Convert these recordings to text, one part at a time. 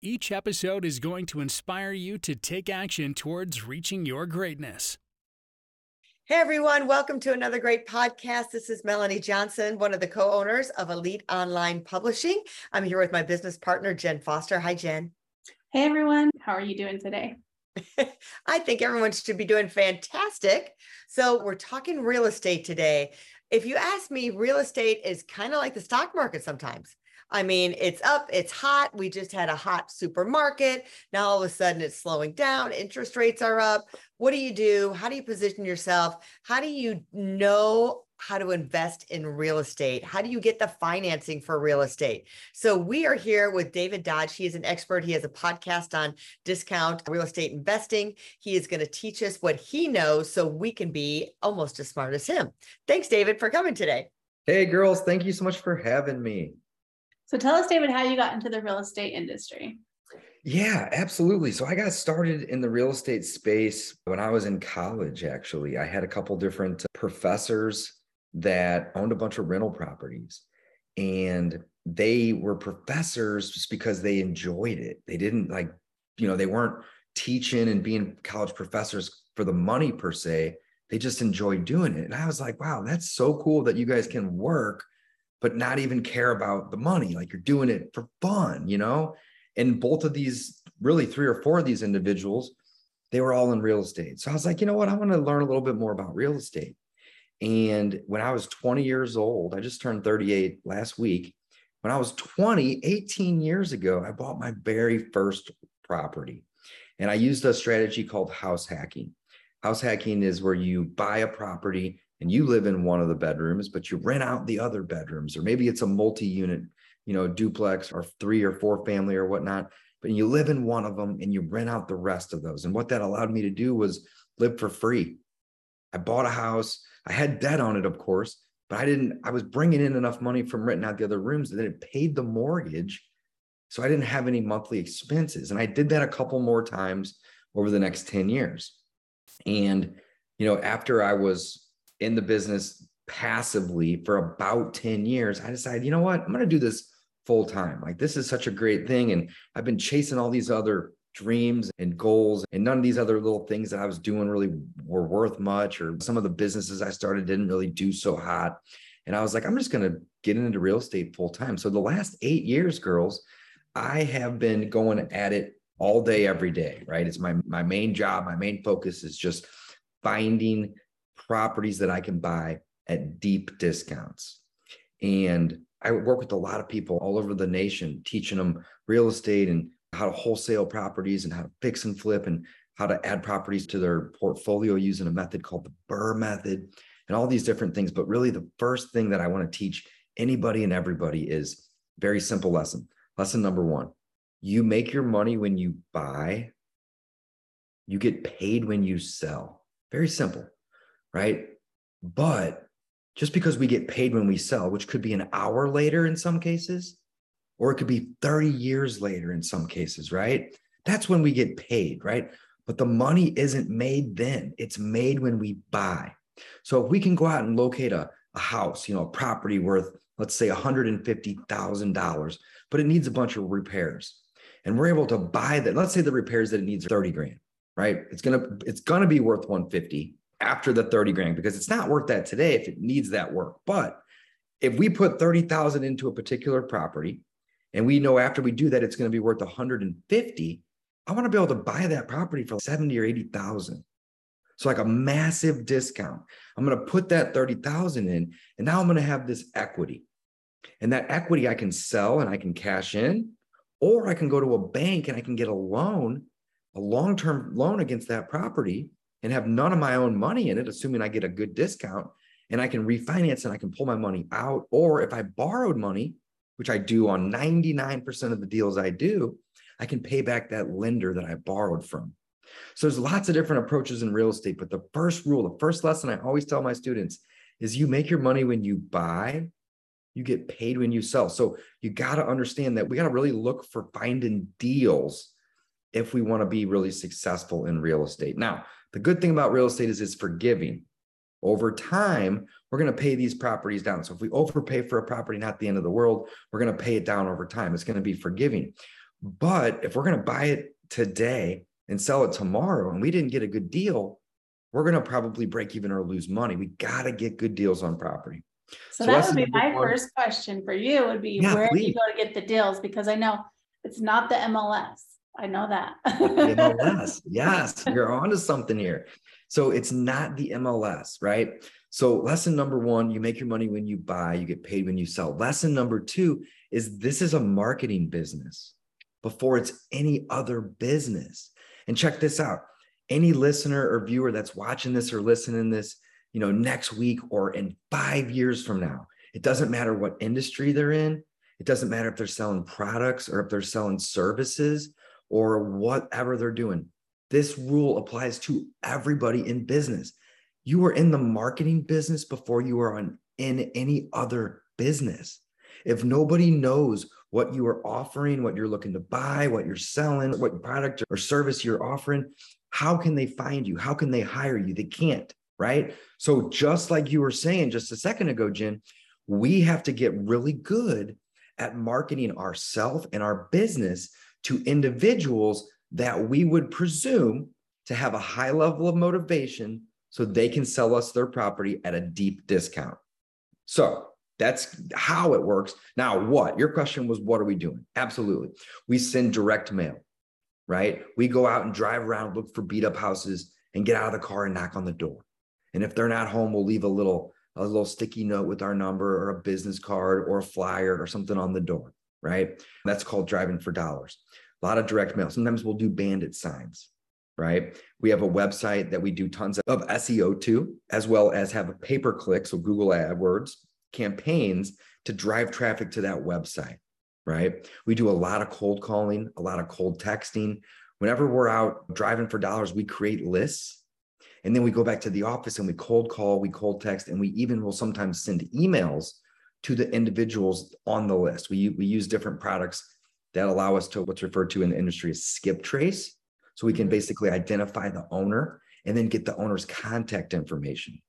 Each episode is going to inspire you to take action towards reaching your greatness. Hey everyone, welcome to another great podcast. This is Melanie Johnson, one of the co owners of Elite Online Publishing. I'm here with my business partner, Jen Foster. Hi, Jen. Hey everyone, how are you doing today? I think everyone should be doing fantastic. So, we're talking real estate today. If you ask me, real estate is kind of like the stock market sometimes. I mean, it's up, it's hot. We just had a hot supermarket. Now all of a sudden it's slowing down. Interest rates are up. What do you do? How do you position yourself? How do you know how to invest in real estate? How do you get the financing for real estate? So we are here with David Dodge. He is an expert. He has a podcast on discount real estate investing. He is going to teach us what he knows so we can be almost as smart as him. Thanks, David, for coming today. Hey, girls. Thank you so much for having me. So tell us, David, how you got into the real estate industry. Yeah, absolutely. So I got started in the real estate space when I was in college, actually. I had a couple different professors that owned a bunch of rental properties. And they were professors just because they enjoyed it. They didn't like, you know, they weren't teaching and being college professors for the money per se. They just enjoyed doing it. And I was like, wow, that's so cool that you guys can work but not even care about the money. Like you're doing it for fun, you know? And both of these, really three or four of these individuals, they were all in real estate. So I was like, you know what? I want to learn a little bit more about real estate. And when I was 20 years old, I just turned 38 last week. When I was 20, 18 years ago, I bought my very first property. And I used a strategy called house hacking. House hacking is where you buy a property and you live in one of the bedrooms, but you rent out the other bedrooms, or maybe it's a multi-unit, you know, duplex or three or four family or whatnot, but you live in one of them and you rent out the rest of those. And what that allowed me to do was live for free. I bought a house. I had debt on it, of course, but I didn't, I was bringing in enough money from renting out the other rooms that it paid the mortgage. So I didn't have any monthly expenses. And I did that a couple more times over the next 10 years. And, you know, after I was in the business passively for about 10 years, I decided, you know what, I'm going to do this full time. Like, this is such a great thing. And I've been chasing all these other dreams and goals, and none of these other little things that I was doing really were worth much, or some of the businesses I started didn't really do so hot. And I was like, I'm just going to get into real estate full time. So the last eight years, girls, I have been going at it all day, every day, right? It's my my main job. My main focus is just finding properties that I can buy at deep discounts. And I work with a lot of people all over the nation, teaching them real estate and how to wholesale properties and how to fix and flip and how to add properties to their portfolio using a method called the BRRRR method and all these different things. But really, the first thing that I want to teach anybody and everybody is very simple lesson. Lesson number one you make your money when you buy, you get paid when you sell. Very simple right? But just because we get paid when we sell, which could be an hour later in some cases, or it could be 30 years later in some cases, right? That's when we get paid, right? But the money isn't made then, it's made when we buy. So if we can go out and locate a, a house, you know, a property worth, let's say $150,000, but it needs a bunch of repairs. And we're able to buy that. Let's say the repairs that it needs 30 grand, right? It's gonna, it's gonna be worth 150 after the 30 grand because it's not worth that today if it needs that work. But if we put 30,000 into a particular property and we know after we do that it's going to be worth 150, I want to be able to buy that property for 70 or 80,000. So like a massive discount. I'm going to put that 30,000 in and now I'm going to have this equity. And that equity I can sell and I can cash in or I can go to a bank and I can get a loan, a long-term loan against that property and have none of my own money in it, assuming I get a good discount and I can refinance and I can pull my money out. Or if I borrowed money, which I do on 99% of the deals I do, I can pay back that lender that I borrowed from. So there's lots of different approaches in real estate, but the first rule, the first lesson I always tell my students is you make your money when you buy, you get paid when you sell. So you got to understand that we got to really look for finding deals if we want to be really successful in real estate. Now, the good thing about real estate is it's forgiving. Over time, we're going to pay these properties down. So if we overpay for a property, not the end of the world, we're going to pay it down over time. It's going to be forgiving. But if we're going to buy it today and sell it tomorrow and we didn't get a good deal, we're going to probably break even or lose money. We got to get good deals on property. So, so that would be my one. first question for you would be yeah, where please. do you go to get the deals? Because I know it's not the MLS. I know that. MLS. Yes, you're onto something here. So it's not the MLS, right? So lesson number one, you make your money when you buy, you get paid when you sell. Lesson number two is this is a marketing business before it's any other business. And check this out. Any listener or viewer that's watching this or listening this, you know, next week or in five years from now, it doesn't matter what industry they're in. It doesn't matter if they're selling products or if they're selling services or whatever they're doing. This rule applies to everybody in business. You were in the marketing business before you were on, in any other business. If nobody knows what you are offering, what you're looking to buy, what you're selling, what product or service you're offering, how can they find you? How can they hire you? They can't, right? So, just like you were saying just a second ago, Jen, we have to get really good at marketing ourselves and our business to individuals that we would presume to have a high level of motivation so they can sell us their property at a deep discount. So that's how it works. Now, what? Your question was, what are we doing? Absolutely. We send direct mail, right? We go out and drive around, look for beat up houses, and get out of the car and knock on the door. And if they're not home, we'll leave a little a little sticky note with our number or a business card or a flyer or something on the door, right? That's called driving for dollars a lot of direct mail. Sometimes we'll do bandit signs, right? We have a website that we do tons of SEO to, as well as have a pay per click, so Google AdWords campaigns to drive traffic to that website, right? We do a lot of cold calling, a lot of cold texting. Whenever we're out driving for dollars, we create lists and then we go back to the office and we cold call, we cold text, and we even will sometimes send emails to the individuals on the list. We, we use different products that allow us to what's referred to in the industry as skip trace. So we can mm-hmm. basically identify the owner and then get the owner's contact information.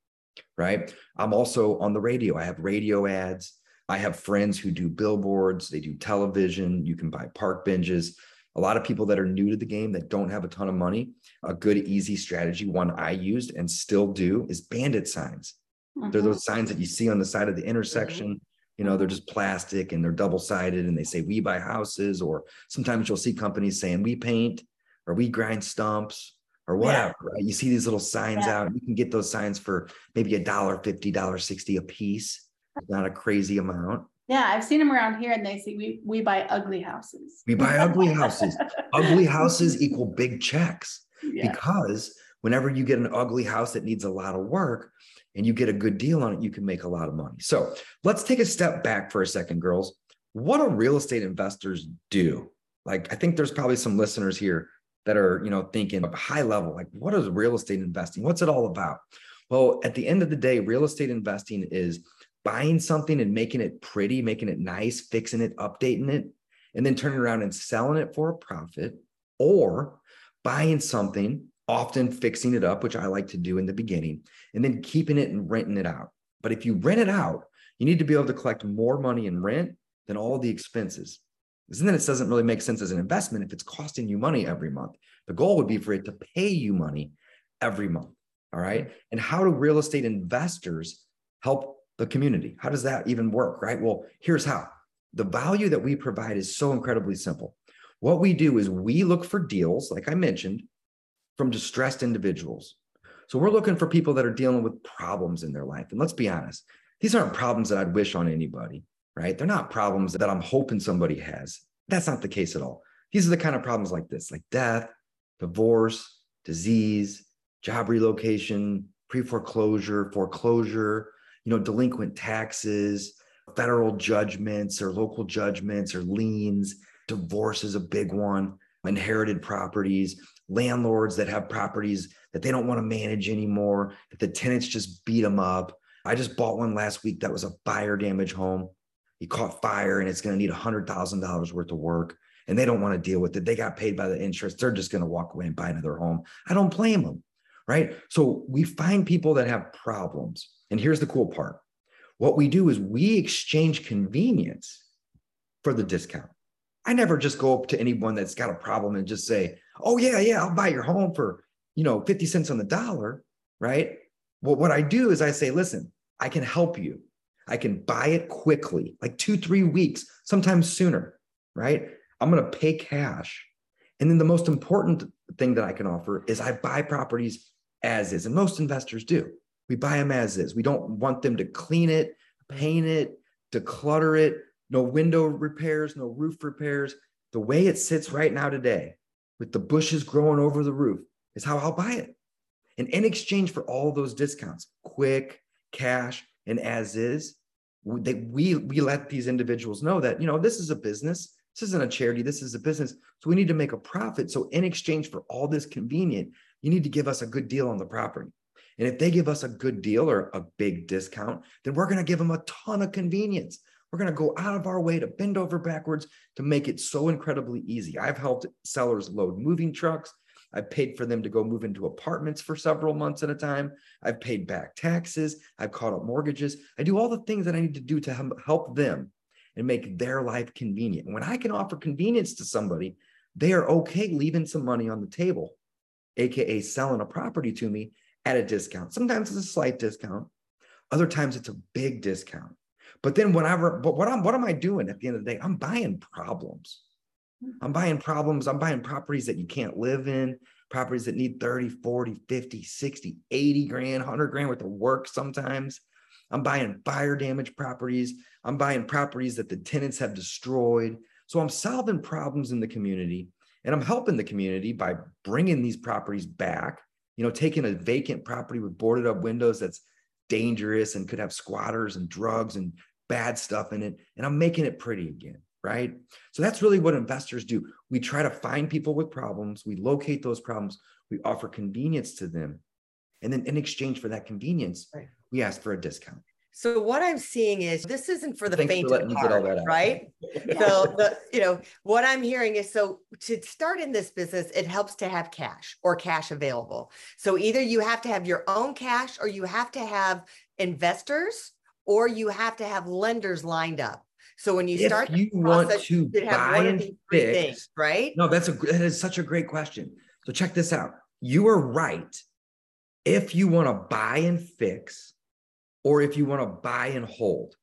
Right. I'm also on the radio. I have radio ads. I have friends who do billboards, they do television. You can buy park benches. A lot of people that are new to the game that don't have a ton of money, a good, easy strategy, one I used and still do, is bandit signs. Mm-hmm. They're those signs that you see on the side of the intersection. Mm-hmm you know they're just plastic and they're double sided and they say we buy houses or sometimes you'll see companies saying we paint or we grind stumps or whatever yeah. right? you see these little signs yeah. out you can get those signs for maybe a dollar fifty dollar sixty a piece not a crazy amount yeah i've seen them around here and they say we we buy ugly houses we buy ugly houses ugly houses equal big checks yeah. because whenever you get an ugly house that needs a lot of work and you get a good deal on it, you can make a lot of money. So let's take a step back for a second, girls. What do real estate investors do? Like, I think there's probably some listeners here that are, you know, thinking high level, like, what is real estate investing? What's it all about? Well, at the end of the day, real estate investing is buying something and making it pretty, making it nice, fixing it, updating it, and then turning around and selling it for a profit, or buying something often fixing it up, which I like to do in the beginning, and then keeping it and renting it out. But if you rent it out, you need to be able to collect more money in rent than all the expenses. Because then it doesn't really make sense as an investment if it's costing you money every month. The goal would be for it to pay you money every month. All right. And how do real estate investors help the community? How does that even work? Right. Well, here's how the value that we provide is so incredibly simple. What we do is we look for deals, like I mentioned, from distressed individuals. So we're looking for people that are dealing with problems in their life. And let's be honest, these aren't problems that I'd wish on anybody, right? They're not problems that I'm hoping somebody has. That's not the case at all. These are the kind of problems like this, like death, divorce, disease, job relocation, pre-foreclosure, foreclosure, you know, delinquent taxes, federal judgments or local judgments or liens, Divorce is a big one, inherited properties, landlords that have properties that they don't want to manage anymore, that the tenants just beat them up. I just bought one last week that was a fire damage home. He caught fire and it's going to need $100,000 worth of work and they don't want to deal with it. They got paid by the insurance. They're just going to walk away and buy another home. I don't blame them. Right. So we find people that have problems. And here's the cool part what we do is we exchange convenience for the discount. I never just go up to anyone that's got a problem and just say, oh, yeah, yeah, I'll buy your home for, you know, 50 cents on the dollar. Right. Well, what I do is I say, listen, I can help you. I can buy it quickly, like two, three weeks, sometimes sooner. Right. I'm going to pay cash. And then the most important thing that I can offer is I buy properties as is. And most investors do. We buy them as is. We don't want them to clean it, paint it, declutter it, no window repairs, no roof repairs. The way it sits right now today, with the bushes growing over the roof, is how I'll buy it. And in exchange for all those discounts, quick, cash, and as is, we, we let these individuals know that, you know, this is a business. This isn't a charity. This is a business. So we need to make a profit. So in exchange for all this convenient, you need to give us a good deal on the property. And if they give us a good deal or a big discount, then we're going to give them a ton of convenience. We're going to go out of our way to bend over backwards to make it so incredibly easy. I've helped sellers load moving trucks. I've paid for them to go move into apartments for several months at a time. I've paid back taxes. I've caught up mortgages. I do all the things that I need to do to help them and make their life convenient. when I can offer convenience to somebody, they are okay leaving some money on the table, AKA selling a property to me at a discount. Sometimes it's a slight discount. Other times it's a big discount. But then whatever, but what I'm what am I doing at the end of the day? I'm buying problems. Hmm. I'm buying problems. I'm buying properties that you can't live in, properties that need 30, 40, 50, 60, 80 grand, 100 grand worth of work sometimes. I'm buying fire damage properties. I'm buying properties that the tenants have destroyed. So I'm solving problems in the community and I'm helping the community by bringing these properties back you know, taking a vacant property with boarded up windows that's dangerous and could have squatters and drugs and bad stuff in it. And I'm making it pretty again. Right. So that's really what investors do. We try to find people with problems, we locate those problems, we offer convenience to them. And then in exchange for that convenience, right. we ask for a discount. So what I'm seeing is this isn't for the Thanks faint of heart, right? so the you know what I'm hearing is so to start in this business, it helps to have cash or cash available. So either you have to have your own cash, or you have to have investors, or you have to have lenders lined up. So when you if start, you want to buy and fix, things, right? No, that's a that is such a great question. So check this out. You are right. If you want to buy and fix or if you want to buy and hold.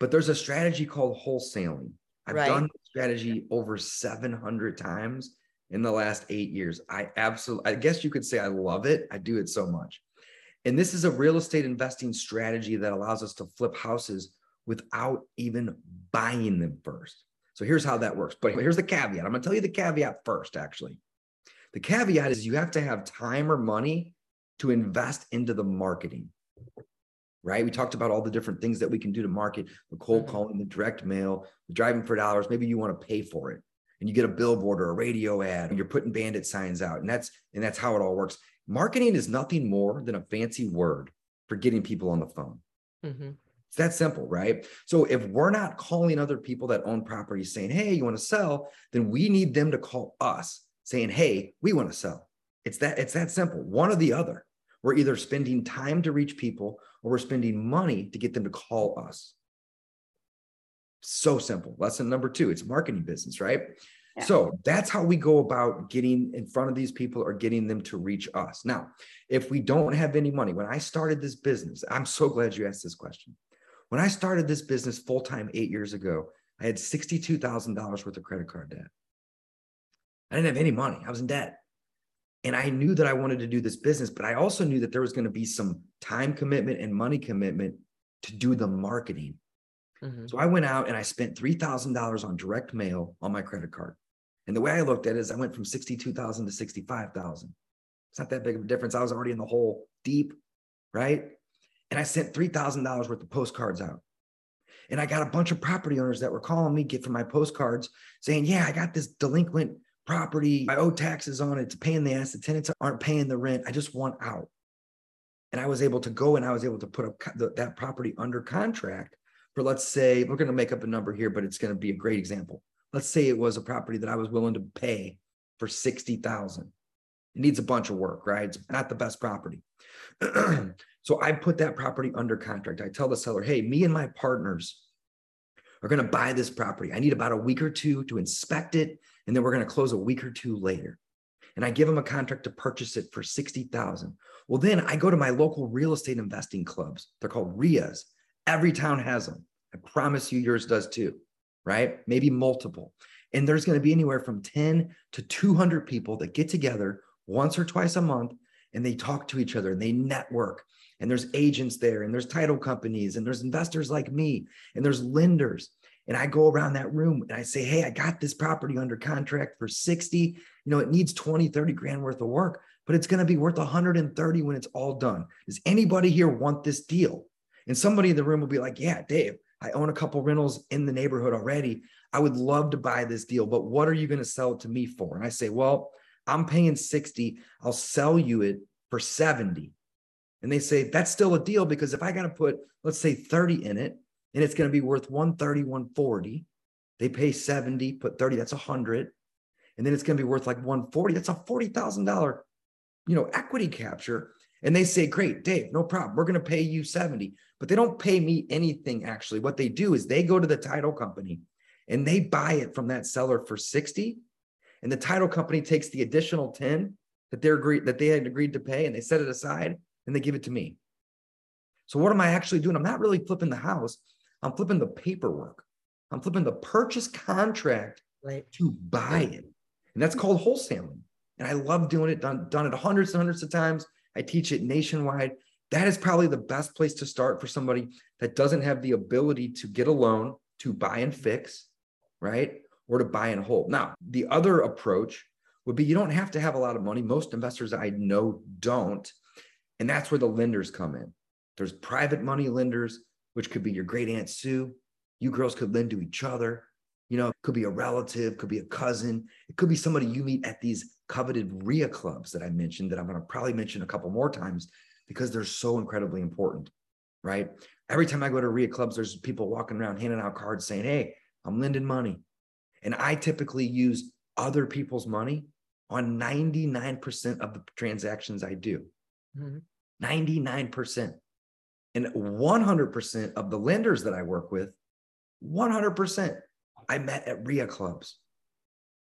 But there's a strategy called wholesaling. I've right. done this strategy over 700 times in the last eight years. I absolutely, I guess you could say I love it. I do it so much. And this is a real estate investing strategy that allows us to flip houses without even buying them first. So here's how that works. But here's the caveat. I'm going to tell you the caveat first, actually. The caveat is you have to have time or money to invest into the marketing right? We talked about all the different things that we can do to market the cold mm-hmm. calling, the direct mail, the driving for dollars. Maybe you want to pay for it and you get a billboard or a radio ad and you're putting bandit signs out. And that's and that's how it all works. Marketing is nothing more than a fancy word for getting people on the phone. Mm-hmm. It's that simple, right? So if we're not calling other people that own properties saying, hey, you want to sell, then we need them to call us saying, hey, we want to sell. It's that it's that simple, one or the other. We're either spending time to reach people or we're spending money to get them to call us. So simple. Lesson number two it's marketing business, right? Yeah. So that's how we go about getting in front of these people or getting them to reach us. Now, if we don't have any money, when I started this business, I'm so glad you asked this question. When I started this business full time eight years ago, I had $62,000 worth of credit card debt. I didn't have any money. I was in debt. And I knew that I wanted to do this business, but I also knew that there was going to be some time commitment and money commitment to do the marketing. Mm-hmm. So I went out and I spent $3,000 on direct mail on my credit card. And the way I looked at it is I went from 62,000 to 65,000. It's not that big of a difference. I was already in the hole deep, right? And I sent $3,000 worth of postcards out. And I got a bunch of property owners that were calling me, get from my postcards saying, Yeah, I got this delinquent property. I owe taxes on it. It's paying the ass. The tenants aren't paying the rent. I just want out. And I was able to go and I was able to put up that property under contract for, let's say, we're going to make up a number here, but it's going to be a great example. Let's say it was a property that I was willing to pay for 60,000. It needs a bunch of work, right? It's not the best property. so I put that property under contract. I tell the seller, hey, me and my partners are going to buy this property. I need about a week or two to inspect it, and then we're going to close a week or two later. And I give them a contract to purchase it for 60,000. Well, then I go to my local real estate investing clubs. They're called REIAs. Every town has them. I promise you yours does too, right? Maybe multiple. And there's going to be anywhere from 10 to 200 people that get together once or twice a month and they talk to each other and they network and there's agents there and there's title companies and there's investors like me and there's lenders and i go around that room and i say hey i got this property under contract for 60 you know it needs 20 30 grand worth of work but it's going to be worth 130 when it's all done does anybody here want this deal and somebody in the room will be like yeah dave i own a couple rentals in the neighborhood already i would love to buy this deal but what are you going to sell it to me for and i say well I'm paying 60, I'll sell you it for 70. And they say, that's still a deal because if I got to put, let's say 30 in it, and it's going to be worth 130, 140, they pay 70, put 30, that's 100. And then it's going to be worth like 140, that's a $40,000, you know, equity capture. And they say, great, Dave, no problem. We're going to pay you 70, but they don't pay me anything actually. What they do is they go to the title company and they buy it from that seller for 60 and the title company takes the additional 10 that they're agreed that they had agreed to pay and they set it aside and they give it to me. So what am I actually doing? I'm not really flipping the house. I'm flipping the paperwork. I'm flipping the purchase contract right. to buy it. And that's called wholesaling. And I love doing it, done, done it hundreds and hundreds of times. I teach it nationwide. That is probably the best place to start for somebody that doesn't have the ability to get a loan to buy and fix, right? or to buy and hold. Now, the other approach would be you don't have to have a lot of money. Most investors I know don't. And that's where the lenders come in. There's private money lenders, which could be your great aunt Sue. You girls could lend to each other. You know, could be a relative, could be a cousin. It could be somebody you meet at these coveted REIA clubs that I mentioned that I'm going to probably mention a couple more times because they're so incredibly important, right? Every time I go to REIA clubs, there's people walking around handing out cards saying, Hey, I'm lending money. And I typically use other people's money on 99% of the transactions I do. Mm-hmm. 99%. And 100% of the lenders that I work with, 100% I met at REIA clubs.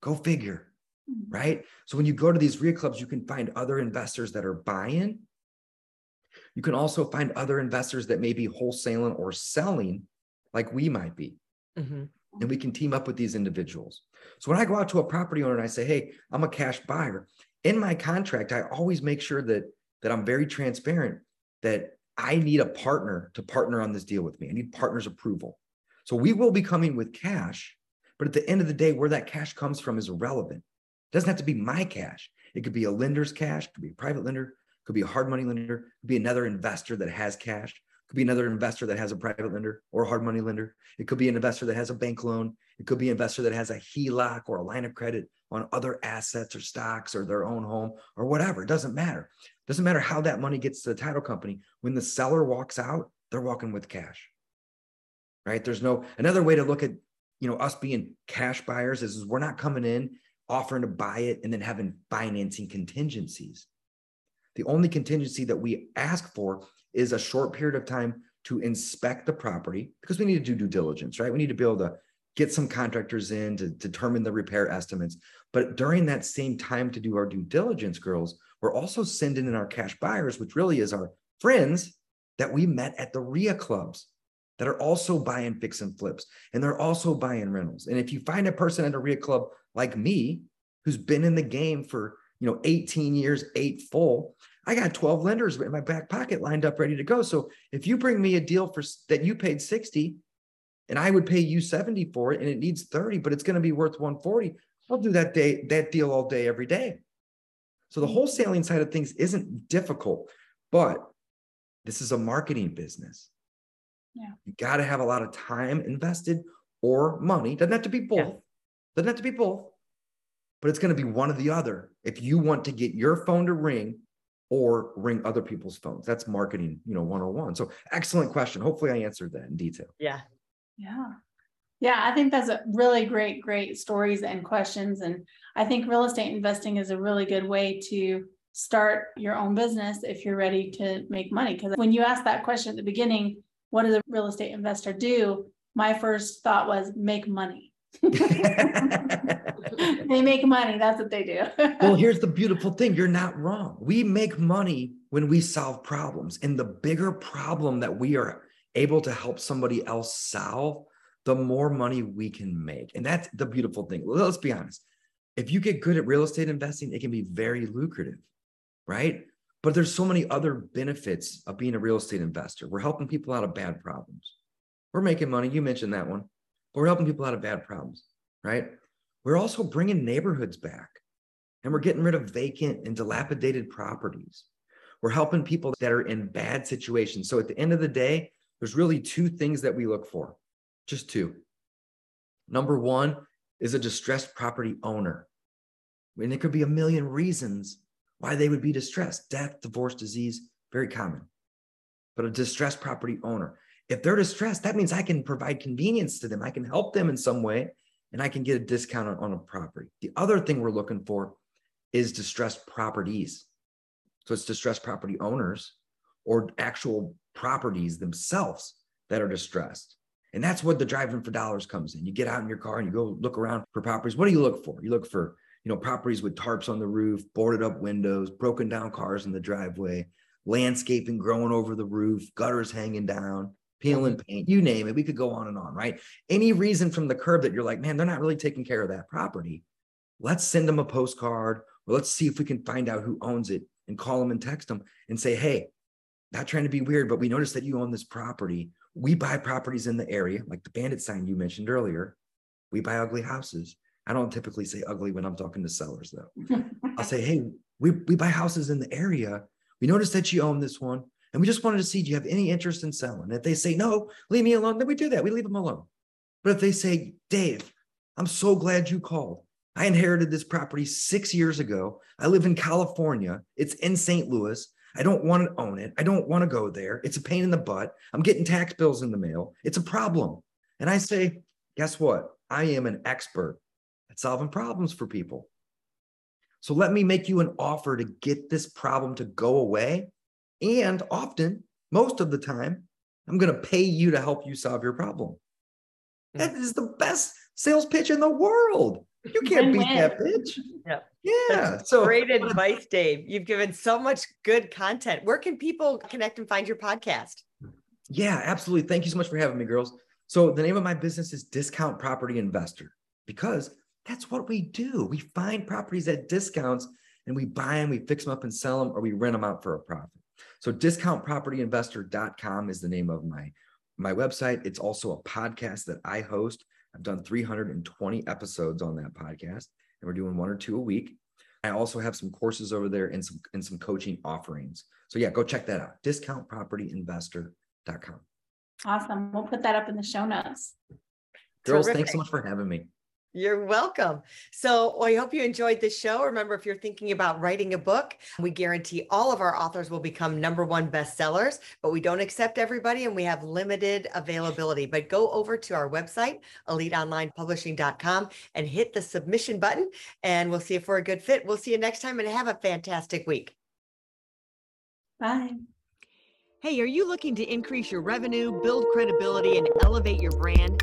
Go figure, mm-hmm. right? So when you go to these REIA clubs, you can find other investors that are buying. You can also find other investors that may be wholesaling or selling, like we might be. Mm-hmm and we can team up with these individuals. So when I go out to a property owner and I say, "Hey, I'm a cash buyer," in my contract, I always make sure that that I'm very transparent that I need a partner to partner on this deal with me. I need partner's approval. So we will be coming with cash, but at the end of the day, where that cash comes from is irrelevant. It doesn't have to be my cash. It could be a lender's cash, could be a private lender, could be a hard money lender, could be another investor that has cash could be another investor that has a private lender or a hard money lender. It could be an investor that has a bank loan. It could be an investor that has a HELOC or a line of credit on other assets or stocks or their own home or whatever. It doesn't matter. It doesn't matter how that money gets to the title company. When the seller walks out, they're walking with cash. Right? There's no another way to look at you know us being cash buyers is, is we're not coming in offering to buy it and then having financing contingencies. The only contingency that we ask for is a short period of time to inspect the property because we need to do due diligence, right? We need to be able to get some contractors in to determine the repair estimates. But during that same time to do our due diligence, girls, we're also sending in our cash buyers, which really is our friends that we met at the REIA clubs that are also buying fix and flips and they're also buying rentals. And if you find a person at a REIA club like me who's been in the game for you know 18 years, eight full, I got 12 lenders in my back pocket lined up ready to go. So if you bring me a deal for that you paid 60 and I would pay you 70 for it and it needs 30, but it's going to be worth 140, I'll do that day, that deal all day, every day. So the wholesaling side of things isn't difficult, but this is a marketing business. Yeah. You got to have a lot of time invested or money. Doesn't have to be both. Yeah. Doesn't have to be both. But it's going to be one or the other if you want to get your phone to ring or ring other people's phones. That's marketing, you know, 101. So excellent question. Hopefully I answered that in detail. Yeah. Yeah. Yeah, I think that's a really great, great stories and questions. And I think real estate investing is a really good way to start your own business if you're ready to make money. Because when you asked that question at the beginning, what does a real estate investor do? My first thought was make money. They make money. That's what they do. well, here's the beautiful thing you're not wrong. We make money when we solve problems. And the bigger problem that we are able to help somebody else solve, the more money we can make. And that's the beautiful thing. Let's be honest. If you get good at real estate investing, it can be very lucrative, right? But there's so many other benefits of being a real estate investor. We're helping people out of bad problems. We're making money. You mentioned that one. But we're helping people out of bad problems, right? We're also bringing neighborhoods back and we're getting rid of vacant and dilapidated properties. We're helping people that are in bad situations. So at the end of the day, there's really two things that we look for just two. Number one is a distressed property owner. And it could be a million reasons why they would be distressed death, divorce, disease, very common. But a distressed property owner, if they're distressed, that means I can provide convenience to them. I can help them in some way and I can get a discount on, on a property. The other thing we're looking for is distressed properties. So it's distressed property owners or actual properties themselves that are distressed. And that's what the driving for dollars comes in. You get out in your car and you go look around for properties. What do you look for? You look for, you know, properties with tarps on the roof, boarded up windows, broken down cars in the driveway, landscaping growing over the roof, gutters hanging down, peeling mm-hmm. paint, you name it. We could go on and on, right? Any reason from the curb that you're like, man, they're not really taking care of that property. Let's send them a postcard or let's see if we can find out who owns it and call them and text them and say, hey, not trying to be weird, but we noticed that you own this property we buy properties in the area, like the bandit sign you mentioned earlier. We buy ugly houses. I don't typically say ugly when I'm talking to sellers, though. I'll say, hey, we, we buy houses in the area. We noticed that you own this one, and we just wanted to see do you have any interest in selling? If they say no, leave me alone, then we do that. We leave them alone. But if they say, Dave, I'm so glad you called. I inherited this property six years ago. I live in California. It's in St. Louis. I don't want to own it. I don't want to go there. It's a pain in the butt. I'm getting tax bills in the mail. It's a problem. And I say, guess what? I am an expert at solving problems for people. So let me make you an offer to get this problem to go away. And often, most of the time, I'm going to pay you to help you solve your problem. Hmm. That is the best sales pitch in the world. You can't beat that pitch. Yeah. Yeah. That's so great advice, Dave. You've given so much good content. Where can people connect and find your podcast? Yeah, absolutely. Thank you so much for having me, girls. So the name of my business is Discount Property Investor because that's what we do. We find properties at discounts and we buy them, we fix them up and sell them, or we rent them out for a profit. So discountpropertyinvestor.com is the name of my my website. It's also a podcast that I host. I've done 320 episodes on that podcast and we're doing one or two a week. I also have some courses over there and some and some coaching offerings. So yeah, go check that out. Discountpropertyinvestor.com. Awesome. We'll put that up in the show notes. Girls, Terrific. thanks so much for having me. You're welcome. So well, I hope you enjoyed this show. Remember, if you're thinking about writing a book, we guarantee all of our authors will become number one bestsellers, but we don't accept everybody and we have limited availability. But go over to our website, eliteonlinepublishing.com, and hit the submission button, and we'll see if we're a good fit. We'll see you next time and have a fantastic week. Bye. Hey, are you looking to increase your revenue, build credibility, and elevate your brand?